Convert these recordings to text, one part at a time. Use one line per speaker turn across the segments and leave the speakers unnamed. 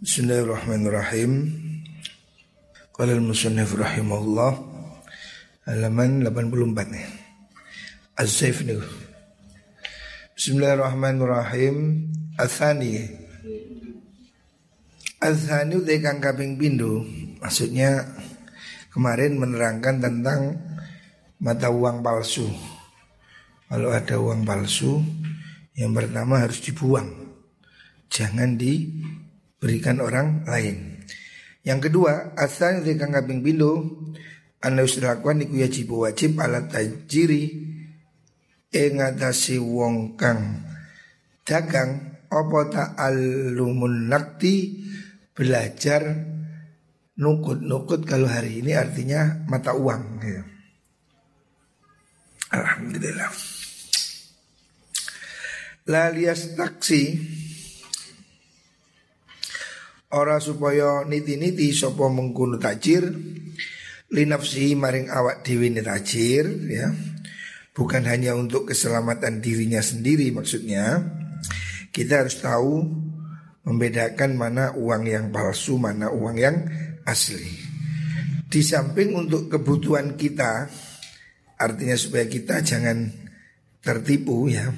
Bismillahirrahmanirrahim. Qala al-musannif rahimahullah halaman 84 nih. Az-Zaif nih. Bismillahirrahmanirrahim. Athani. Athani udah kang kaping pindu. Maksudnya kemarin menerangkan tentang mata uang palsu. Kalau ada uang palsu, yang pertama harus dibuang. Jangan diberikan orang lain. Yang kedua, asal kang kaping pindu anda wis lakukan iku wajib wajib alat tajiri ing atase wong kang dagang apa ta'allumun nakti belajar nukut-nukut kalau hari ini artinya mata uang ya. Alhamdulillah. Lalias taksi Ora supaya niti-niti sopo mengkuno tajir linafsi maring awak dewi tajir ya. Bukan hanya untuk keselamatan dirinya sendiri maksudnya. Kita harus tahu membedakan mana uang yang palsu mana uang yang asli. Di samping untuk kebutuhan kita artinya supaya kita jangan tertipu ya.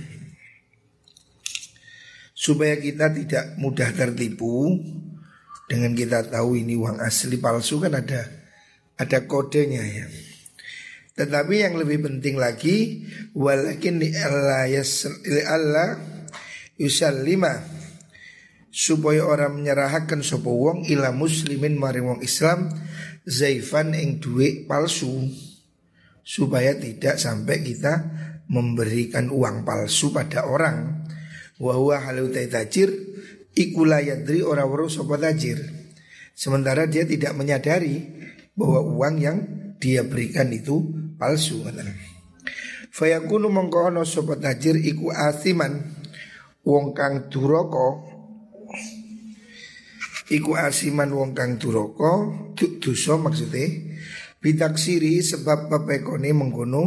Supaya kita tidak mudah tertipu dengan kita tahu ini uang asli palsu kan ada ada kodenya ya. Tetapi yang lebih penting lagi walakin Allah Allah supaya orang menyerahkan sapa wong ila muslimin maring wong Islam zaifan ing duit palsu supaya tidak sampai kita memberikan uang palsu pada orang wa huwa halu tajir ikula yadri ora weruh sapa tajir. Sementara dia tidak menyadari bahwa uang yang dia berikan itu palsu Fayakunu mengkono sobat tajir iku asiman. Wong kang duroko iku asiman wong kang duroko dosa maksudnya bitaksiri sebab pepekone mengkono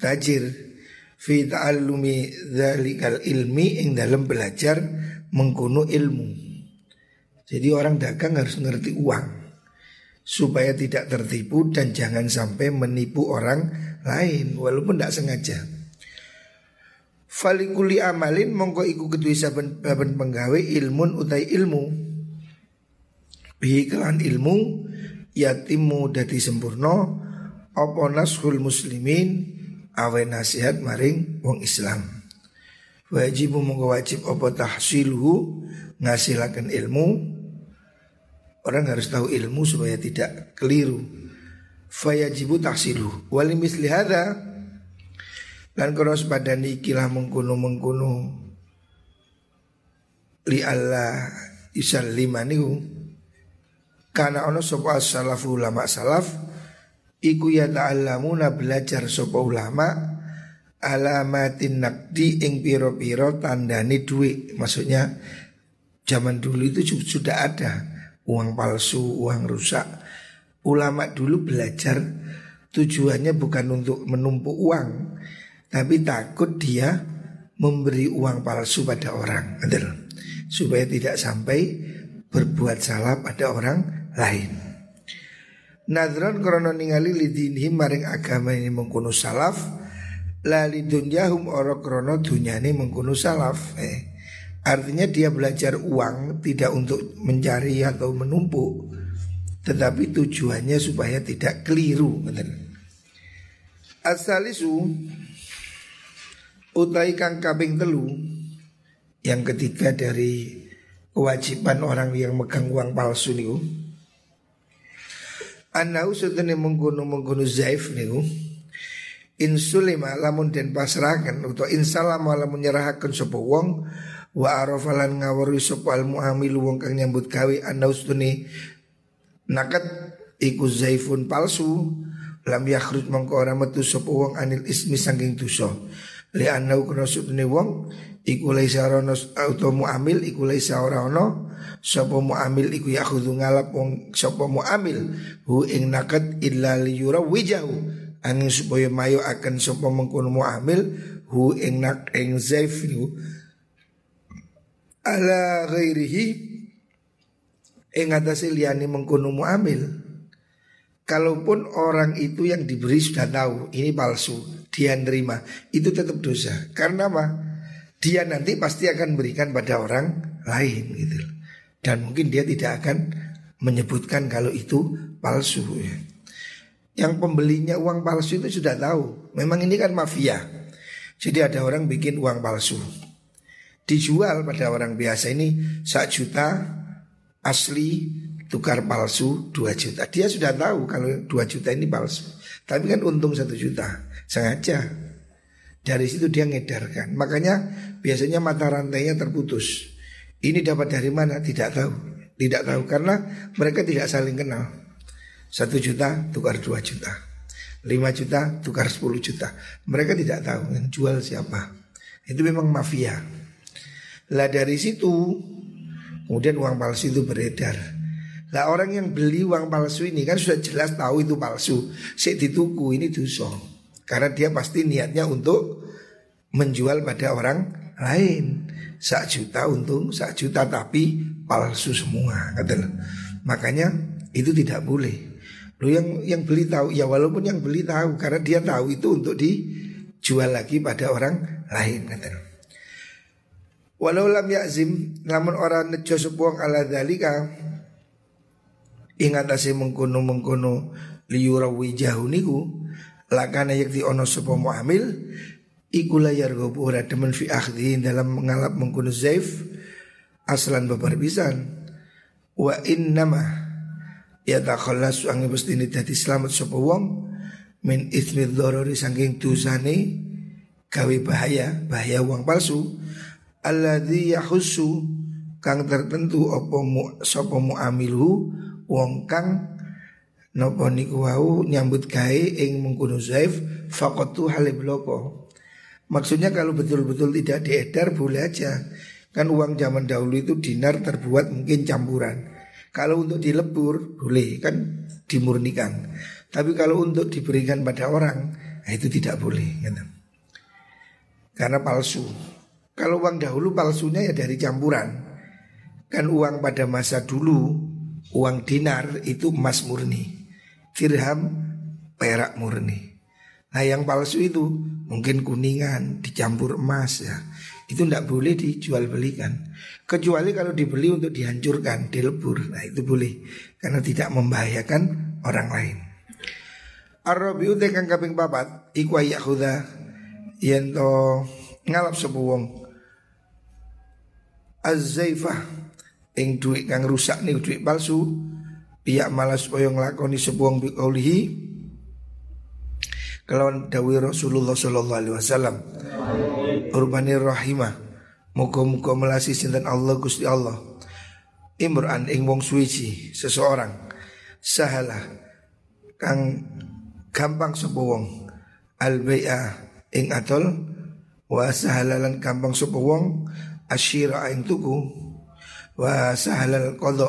tajir. Fi ta'allumi dzalikal ilmi ing dalam belajar mengkono ilmu jadi orang dagang harus ngerti uang supaya tidak tertipu dan jangan sampai menipu orang lain walaupun tidak sengaja. Falikuli amalin mongko iku kedua saben penggawe ilmun utai ilmu. Bihi ilmu yatimu dadi sempurna nashul muslimin awe nasihat maring wong Islam. Wajib mongko wajib apa tahsiluhu ngasilaken ilmu Orang harus tahu ilmu supaya tidak keliru. Fayajibu tahsilu. Wali misli hadha. Dan kronos pada nikilah mengkuno-mengkuno. Li Allah lima niku. Karena ono sopa salafu ulama salaf. Iku ya ta'allamuna belajar sopa ulama. Alamatin nakdi ing piro-piro tandani duit. Maksudnya zaman dulu itu sudah ada uang palsu, uang rusak. Ulama dulu belajar tujuannya bukan untuk menumpuk uang, tapi takut dia memberi uang palsu pada orang, supaya tidak sampai berbuat salah pada orang lain. Nadron krono ningali maring agama ini mengkuno salaf Lali dunyahum oro krono dunyani mengkuno salaf eh. Artinya dia belajar uang tidak untuk mencari atau menumpuk Tetapi tujuannya supaya tidak keliru Asalisu Utai kang kaping telu Yang ketiga dari kewajiban orang yang megang uang palsu niku. Anau sutene menggunung menggunung zaif niku Insulima lamun den pasrahaken Atau insalama lamun nyerahkan sapa wong wa arafalan ngawari sopal muamil wong kang nyambut gawe anaustuni nakat iku zaifun palsu lam yakhruj mongko ora metu sapa wong anil ismi saking dosa. Li anau kana sutune wong iku laisa rono auto muamil iku laisa ora ono sapa muamil iku yakhudhu ngalap wong sapa muamil hu ing nakat illa liyura angin supaya mayo akan sapa mengkono muamil hu ing nak ing zaif ala ghairihi ing atase liyane mengkono muamil Kalaupun orang itu yang diberi sudah tahu ini palsu, dia nerima, itu tetap dosa. Karena apa? Dia nanti pasti akan berikan pada orang lain gitu. Dan mungkin dia tidak akan menyebutkan kalau itu palsu ya. Yang pembelinya uang palsu itu sudah tahu. Memang ini kan mafia. Jadi ada orang bikin uang palsu. Dijual pada orang biasa ini sak juta asli tukar palsu 2 juta. Dia sudah tahu kalau 2 juta ini palsu. Tapi kan untung 1 juta. Sengaja. Dari situ dia ngedarkan. Makanya biasanya mata rantainya terputus. Ini dapat dari mana? Tidak tahu. Tidak tahu karena mereka tidak saling kenal. 1 juta tukar 2 juta. 5 juta tukar 10 juta. Mereka tidak tahu yang jual siapa. Itu memang mafia. Lah dari situ kemudian uang palsu itu beredar. Lah orang yang beli uang palsu ini kan sudah jelas tahu itu palsu. Sik dituku ini dosa. Karena dia pasti niatnya untuk menjual pada orang lain. Sak juta untung, sak juta tapi palsu semua kata Makanya itu tidak boleh. Lo yang yang beli tahu ya walaupun yang beli tahu karena dia tahu itu untuk dijual lagi pada orang lain kata Walau lam yakzim namun orang nejo sepuang ala dalika ingat asih mengkono mengkono liyurawi jahu niku lakana yakti ono sapa muamil iku la yarghabu ora demen fi akhdhi dalam mengalap mengkono zaif aslan babar pisan. Wa innama ya takhallasu angin ini dadi selamat sapa wong min ithmi dharari saking dosane gawe bahaya bahaya uang palsu alladzi yahussu kang tertentu apa mu sapa muamilu wong kang napa niku wau nyambut gawe ing mengkono zaif faqatu halibloko. Maksudnya kalau betul-betul tidak diedar boleh aja. Kan uang zaman dahulu itu dinar terbuat mungkin campuran. Kalau untuk dilebur boleh kan dimurnikan. Tapi kalau untuk diberikan pada orang nah itu tidak boleh. Gitu. Karena palsu. Kalau uang dahulu palsunya ya dari campuran. Kan uang pada masa dulu uang dinar itu emas murni, dirham perak murni. Nah yang palsu itu mungkin kuningan dicampur emas ya. Itu tidak boleh dijual belikan Kecuali kalau dibeli untuk dihancurkan, dilebur. Nah itu boleh. Karena tidak membahayakan orang lain. Arabiu tekan kaping papat Iku ayahuda Yento ngalap sebuwong Az-zaifah ing duit kang rusak nih duit palsu pihak malas supaya nglakoni sebuang biqaulihi kelawan dawi Rasulullah sallallahu alaihi wasallam urbani rahimah muga-muga melasi sinten Allah Gusti Allah. Imran ing wong suci seseorang. Sahalah kang gampang sapa wong. Al ing atol wa sahalalan gampang sapa wong. Asyira ing tuku wa sahalal qadha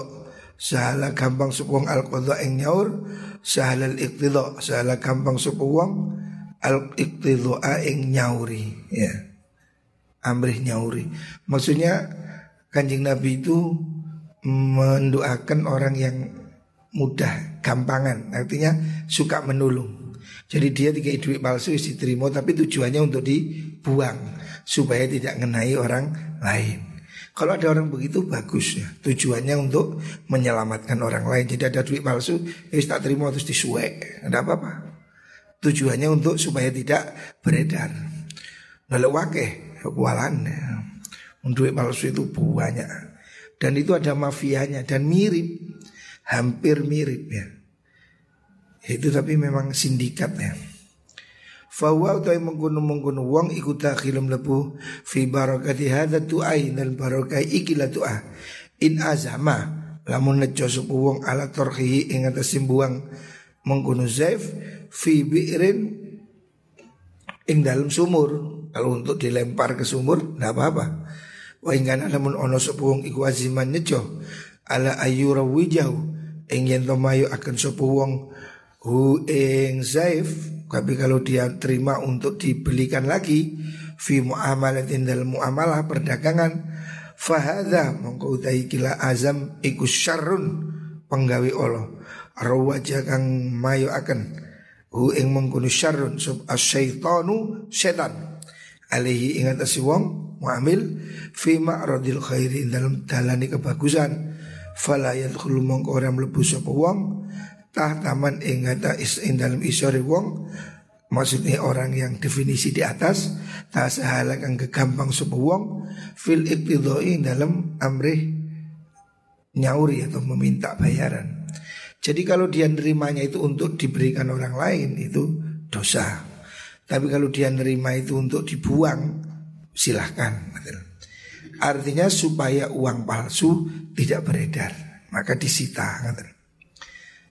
sahala gampang supung al qadha ing nyaur. Sahalal iqtidha sahala gampang supung al iqtidha ing nyauri. Ya amrih nyauri. Maksudnya kanjeng nabi itu mendoakan orang yang mudah gampangan. Artinya suka menolong. Jadi dia tiga duit palsu diterima tapi tujuannya untuk dibuang supaya tidak mengenai orang lain. Kalau ada orang begitu bagus ya Tujuannya untuk menyelamatkan orang lain. Jadi ada duit palsu Ya tak terima terus disuek Ada apa-apa. Tujuannya untuk supaya tidak beredar. Lalu wakeh Kualan ya. Duit palsu itu banyak. Dan itu ada mafianya Dan mirip Hampir mirip ya. Itu tapi memang sindikat ya. Fawa utai mengkuno mengkuno wong ikut dakhilum lebu fi barakati hada tu'ai dan barokai ikilah tu'ah. In azama lamun nejo suku wong ala torhihi ing atas simbuang mengkuno zaif fi bi'rin ing dalam sumur kalau untuk dilempar ke sumur tidak apa-apa. Wa ingkana lamun ono suku wong iku aziman nejo ala ayura wijau ing yen tomayu akan suku wong hu ing zaif. Tapi kalau dia terima untuk dibelikan lagi fi muamalatin dalam muamalah perdagangan Fahadha mongko kila azam iku syarrun penggawe Allah. Rawaja kang mayo akan hu ing mengkono syarrun sub asyaitanu setan alaihi ingat si wong muamil fi ma'radil khairi dalam dalani kebagusan. Fala yadkhulu mongko ora mlebu sapa wong tah taman ing is ing dalam isore wong Maksudnya orang yang definisi di atas Tak sehala kang kegampang sapa wong Fil iktidoi dalam amrih Nyauri atau meminta bayaran. Jadi kalau dia nerimanya itu untuk diberikan orang lain Itu dosa Tapi kalau dia nerima itu untuk dibuang Silahkan Artinya supaya uang palsu tidak beredar Maka disita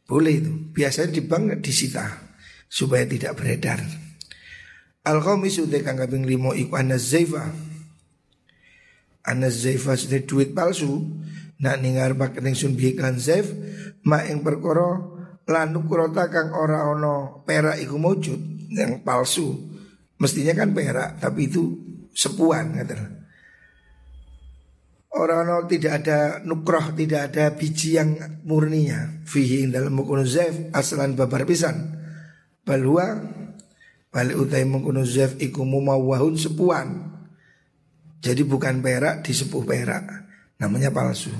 Boleh itu Biasanya di bank disita supaya tidak beredar. Al khamis utek kang kaping 5 iku anazaifa. Anazaifa sudah duit palsu. Nak ningar pak sun bihiklan zaif ma ing perkara lanuk kurota kang ora ono perak iku mujud yang palsu. Mestinya kan perak tapi itu sepuan kata. Orang tidak ada nukroh, tidak ada biji yang murninya. Fihi dalam mukun zaif aslan babar pisan balwa balik utai mengkuno zef iku mumawahun sepuan. Jadi bukan perak di sepuh perak. Namanya palsu.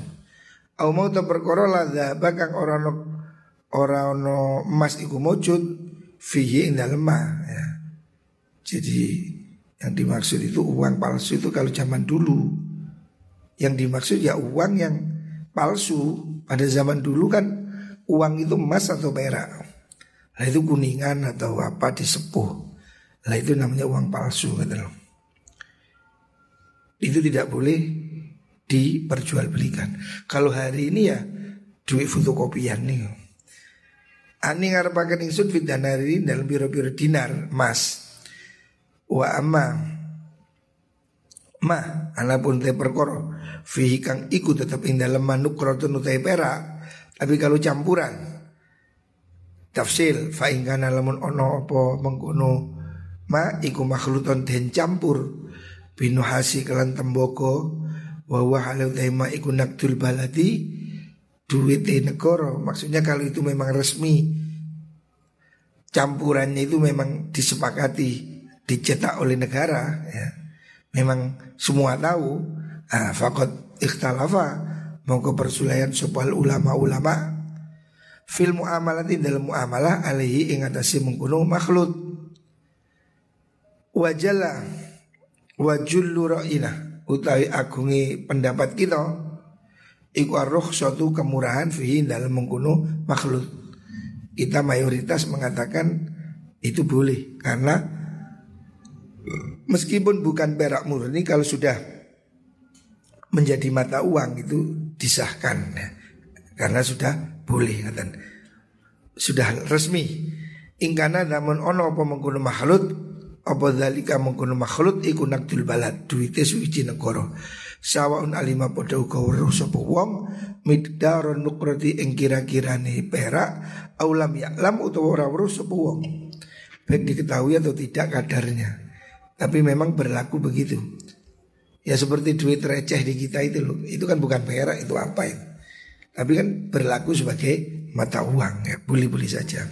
Au mau perkara la bakang orang orang emas iku mujud fihi lemah ya. Jadi yang dimaksud itu uang palsu itu kalau zaman dulu. Yang dimaksud ya uang yang palsu. Pada zaman dulu kan uang itu emas atau perak. Nah itu kuningan atau apa disepuh. Nah itu namanya uang palsu gitu loh. Itu tidak boleh diperjualbelikan. Kalau hari ini ya duit fotokopian nih. Ani ngarepaken ingsun fidanari dalam biro-biro dinar mas. Wa amma. Ma anapun te perkoro fihi kang iku tetap ing dalem manuk krotun utai perak. Tapi kalau campuran tafsil fa lamun ono apa mengkono. Ma iku makhluton den campur. Binuhasi kelan temboko. Wa wa halu iku naktul baladi duit negara. Maksudnya kalau itu memang resmi campurannya itu memang disepakati dicetak oleh negara ya. Memang semua tahu ah fakot ikhtalafa mongko persulayan sopal ulama-ulama fil muamalati dalam muamalah alaihi ing atase mengkono makhluk. Wajala wajullu ra'ina utawi agungi pendapat kita iku arruh suatu kemurahan fihi dalam mengkono makhluk kita mayoritas mengatakan itu boleh karena meskipun bukan perak murni kalau sudah menjadi mata uang itu disahkan ya. karena sudah boleh ngatan. Sudah resmi. Ingkana namun ono apa mengkono makhluk apa dalika mengkono makhluk iku nakdul balad duwite suci negara. Sawaun alima padha uga weruh sapa wong miqdaron nukrati ing kira-kirane perak aulam ya'lam utawa ora weruh sapa wong. Baik diketahui atau tidak kadarnya. Tapi memang berlaku begitu. Ya seperti duit receh di kita itu loh. Itu kan bukan perak, itu apa ya? Tapi kan berlaku sebagai mata uang ya, boleh-boleh saja.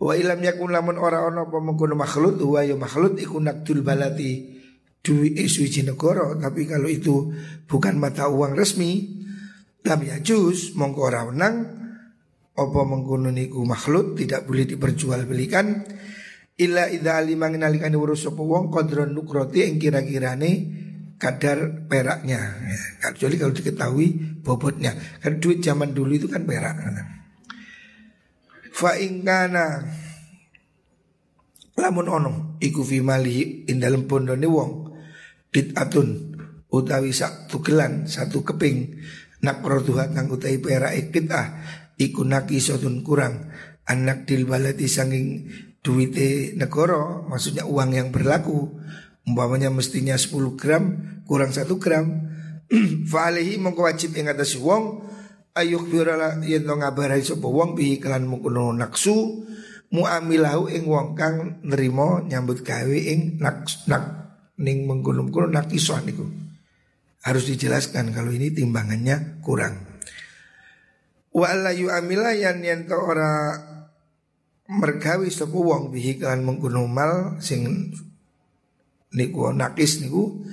Wa ilam yakun lamun ora ono apa mengkono makhluk wa ya makhluk iku nakdul balati duwi suci negara tapi kalau itu bukan mata uang resmi lam ya jus mongko ora wenang apa mengkono niku makhluk tidak boleh diperjualbelikan. Illa idza alima ngenalikane urus sapa wong qadron nukroti ing kira-kirane kadar peraknya. Ya. Kecuali kalau diketahui bobotnya. Kan duit zaman dulu itu kan perak. Fa ingkana Lamun ono Iku fi malihi indalem pondone wong atun Utawi sak tugelan Satu keping Nak roduha kang utai perak ah Iku naki sotun kurang. Anak dil balati sanging duwite negoro Maksudnya uang yang berlaku Umpamanya mestinya 10 gram kurang 1 gram. Fa'alihi mongko wajib ing atas wong ayuk birala yen ngabarai sapa wong bi kelan mengkono naksu muamilahu ing wong kang nerima nyambut gawe ing nak nak ning mengkono-mengkono nakisah niku. harus dijelaskan kalau ini timbangannya kurang. Wa alla yu'amila yan yen ora mergawi sapa wong bihi kan mengkono mal sing niku nakis niku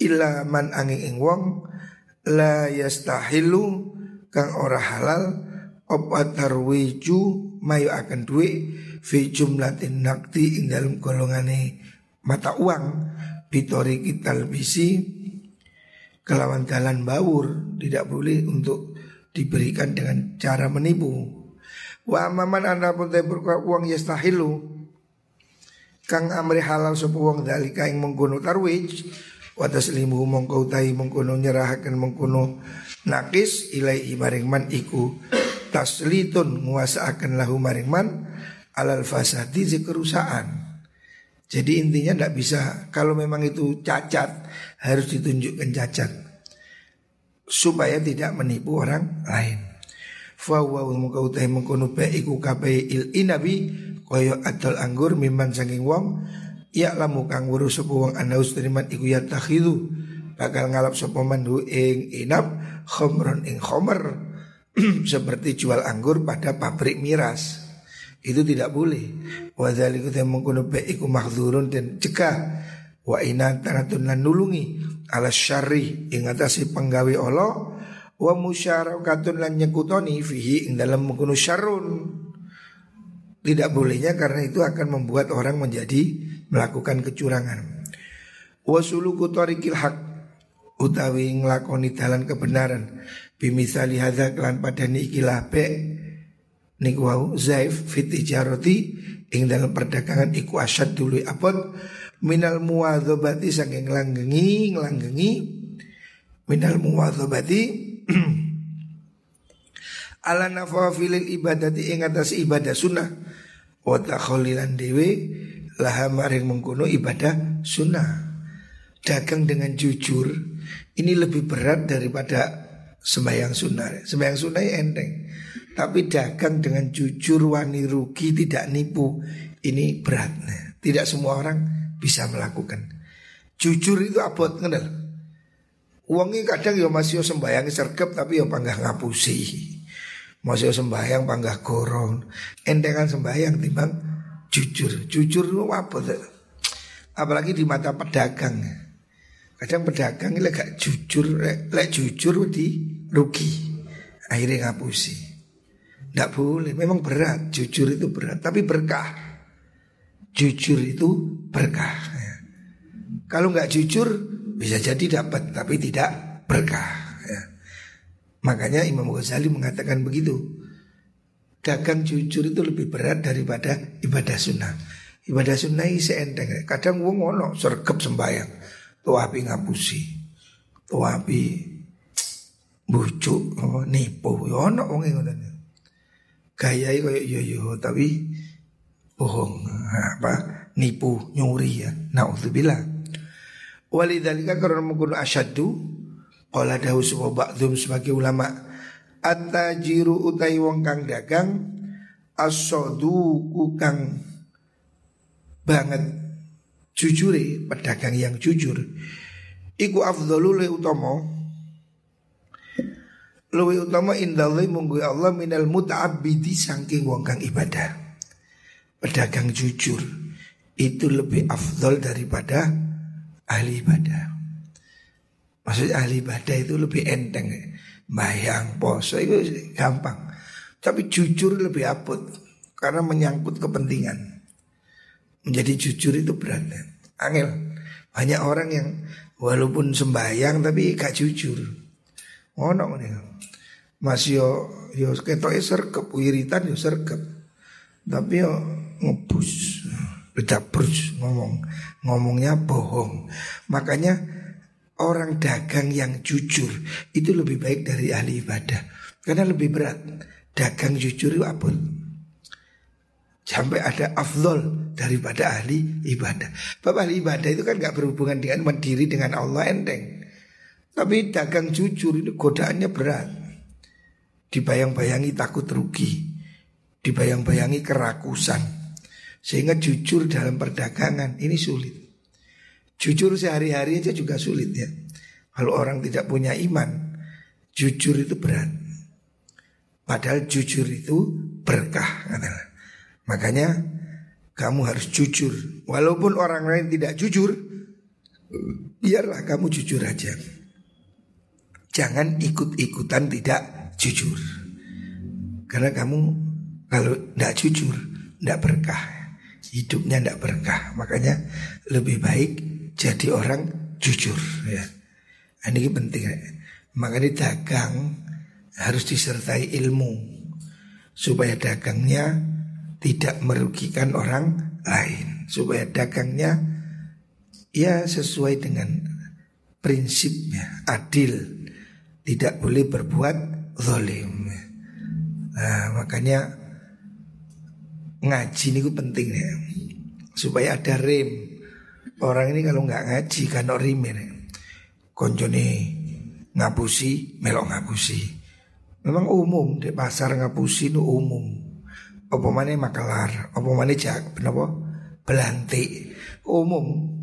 illa man angin ing wong la yastahilu kang ora halal apa tarwiju mayu akan duit fi jumlatin nakti ing dalam golongane mata uang bitori kita bisi kelawan jalan bawur tidak boleh untuk diberikan dengan cara menipu. Wa amaman anda pun berkuat uang yastahilu kang amri halal sapa wong dalika ing mengkono tarwij wa taslimu mongko utahi mengkono nyerahaken mengkono nakis ilaihi maring man iku taslitun nguasaaken lahu maring man alal fasadi kerusakan. Jadi intinya tidak bisa. Kalau memang itu cacat harus ditunjukkan cacat. Supaya tidak menipu orang lain. Fawa muka utai mengkono iku kape il inabi koyo adol anggur mimman sanging wong ya lamu kang wuru wong anaus teriman iku ya takhidu bakal ngalap sapa mandu ing inap khomron ing khomer. Seperti jual anggur pada pabrik miras itu tidak boleh. Wa dzaliku mengkono be iku mahdzurun dan cegah. Wa inantanatun lan nulungi ala syarri ing atase penggawe Allah. Wa musyarakatun lan nyekutoni fihi ing dalam mengkono syarrun. Tidak bolehnya karena itu akan membuat orang menjadi melakukan kecurangan. Wasuluku tarikil hak utawi nglakoni dalan kebenaran. Bimisali hadza kelan padani ikilah be niku wau zaif fit ijarati ing dalam perdagangan iku asyad dulu apot minal muwadzabati saking langgengi nglanggengi minal muwadzabati ala nafafilil ibadati ing atas ibadah sunnah wa takhalilan dewe laha maring mengkono ibadah sunnah. Dagang dengan jujur ini lebih berat daripada sembahyang sunnah. Sembahyang sunnah ya enteng. Tapi dagang dengan jujur wani rugi tidak nipu ini berat. Tidak semua orang bisa melakukan. Jujur itu abot kenal. Uangnya kadang ya masih sembahyang sergap tapi ya panggah ngapusi. Masih sembahyang panggah gorong. Entengan sembahyang timbang jujur. Jujur itu apa? Apalagi di mata pedagang. Kadang pedagang ini gak jujur, lek jujur di rugi. Akhirnya ngapusi. Tidak boleh, memang berat. Jujur itu berat, tapi berkah. Jujur itu berkah. Ya. Kalau nggak jujur bisa jadi dapat, tapi tidak berkah. Ya. Makanya Imam Ghazali mengatakan begitu dagang jujur itu lebih berat daripada ibadah sunnah. Ibadah sunnah ini seenteng. Kadang wong ngono sergap sembayang, tuapi ngapusi, tuapi bujuk, nipu, ono wong ngono. Gaya itu kayak yo yo tapi bohong apa nipu nyuri ya. Naudzubillah. Walidzalika karena mengkuno asyadu qala dahu ba'dhum sebagai ulama At-tajiru utai wong kang dagang As-soduku kang banget jujure pedagang yang jujur iku afdalu le luwe utama indallahi munggu Allah minal muta'abbidi saking wong kang ibadah pedagang jujur itu lebih afdol daripada ahli ibadah maksudnya ahli ibadah itu lebih enteng bayang poso itu gampang. Tapi jujur lebih abot karena menyangkut kepentingan. Menjadi jujur itu berat. Angel. Banyak orang yang walaupun sembahyang tapi gak jujur. Ono nih. Mas yo yo ketoke serkep wiritan yo serkep. Tapi yo ngebus bedabrus ngomong ngomongnya bohong. Makanya orang dagang yang jujur itu lebih baik dari ahli ibadah karena lebih berat dagang jujur itu apa sampai ada afdol daripada ahli ibadah. Bapak ahli ibadah itu kan gak berhubungan dengan mandiri dengan Allah enteng. Tapi dagang jujur itu godaannya berat. Dibayang-bayangi takut rugi. Dibayang-bayangi kerakusan. Sehingga jujur dalam perdagangan ini sulit. Jujur sehari-hari aja juga sulit ya. Kalau orang tidak punya iman, jujur itu berat. Padahal jujur itu berkah. Makanya kamu harus jujur. Walaupun orang lain tidak jujur, biarlah kamu jujur aja. Jangan ikut-ikutan tidak jujur. Karena kamu kalau tidak jujur, tidak berkah. Hidupnya tidak berkah. Makanya lebih baik jadi orang jujur. Ya. Nah, ini penting. Ya. Makanya dagang harus disertai ilmu supaya dagangnya tidak merugikan orang lain, supaya dagangnya ya sesuai dengan prinsipnya adil, tidak boleh berbuat zalim. Nah, makanya ngaji ini penting ya, supaya ada rem. Orang ini kalau nggak ngaji kan rim ya. Konjone ngapusi, melok ngapusi. Memang umum di pasar ngapusi itu umum. Apa mana makelar, apa mana jak, kenapa? Belantik, umum.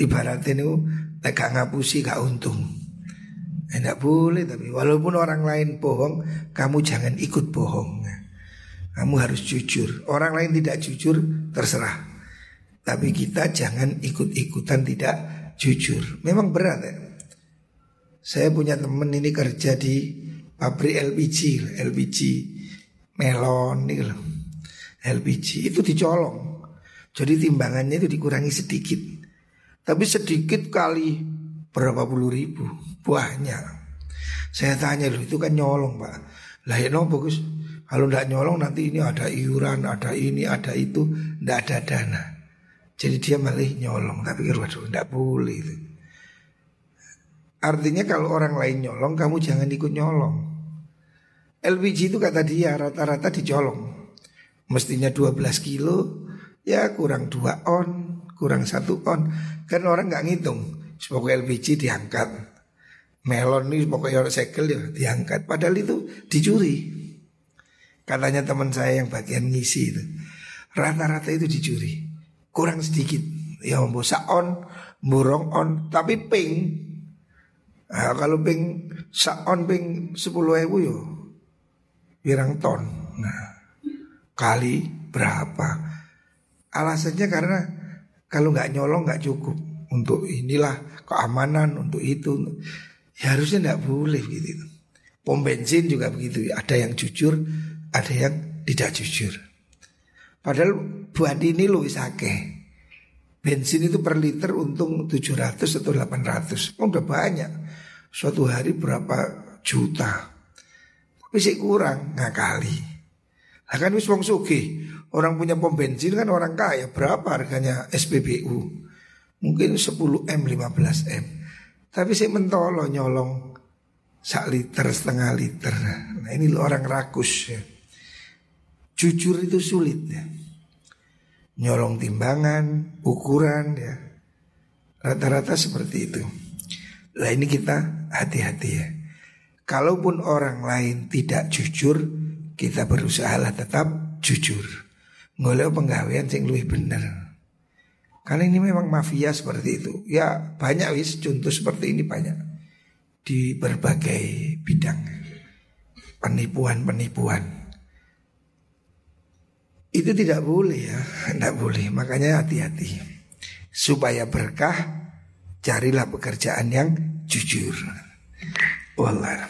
Ibaratnya itu gak ngapusi gak untung. Tidak boleh tapi walaupun orang lain bohong, kamu jangan ikut bohong. Kamu harus jujur. Orang lain tidak jujur terserah. Tapi kita jangan ikut-ikutan tidak jujur. Memang berat ya. Saya punya temen ini kerja di pabrik LPG, LPG melon nih loh. LPG itu dicolong. Jadi timbangannya itu dikurangi sedikit. Tapi sedikit kali berapa puluh ribu? Banyak. Saya tanya loh itu kan nyolong pak. Lah ya no bagus. Kalau tidak nyolong nanti ini ada iuran Ada ini ada itu Tidak ada dana. Jadi dia malah nyolong. Tapi waduh tidak boleh itu. Artinya kalau orang lain nyolong Kamu jangan ikut nyolong. LPG itu kata dia rata-rata dicolong. Mestinya 12 kilo Ya kurang 2 on Kurang 1 on. Kan orang nggak ngitung Pokoknya LPG diangkat. Melon ini pokoknya orang segel ya diangkat. Padahal itu dicuri. Katanya teman saya yang bagian ngisi itu. Rata-rata itu dicuri. Kurang sedikit. Ya mau on, burong on Tapi ping. Nah, kalau ping saon ping sepuluh ribu yo pirang ton. Nah, kali berapa? Alasannya karena kalau nggak nyolong nggak cukup untuk inilah keamanan untuk itu. Ya harusnya nggak boleh gitu. Pom bensin juga begitu. Ada yang jujur, ada yang tidak jujur. Padahal buat ini lu isake. Bensin itu per liter untung 700 atau 800 oh, Udah banyak Suatu hari berapa juta Tapi sih kurang ngakali Nah kan wis wong suki Orang punya pom bensin kan orang kaya Berapa harganya SPBU Mungkin 10M 15M Tapi sih mentolo nyolong Sak liter setengah liter Nah ini orang rakus ya Jujur itu sulit ya nyolong timbangan, ukuran ya. Rata-rata seperti itu. Lah ini kita hati-hati ya. Kalaupun orang lain tidak jujur, kita berusaha lah tetap jujur. Ngoleh penggawean sing luwih bener. Karena ini memang mafia seperti itu. Ya banyak wis contoh seperti ini banyak di berbagai bidang penipuan-penipuan. Itu tidak boleh ya, tidak boleh. Makanya hati-hati. Supaya berkah, carilah pekerjaan yang jujur. Wallah.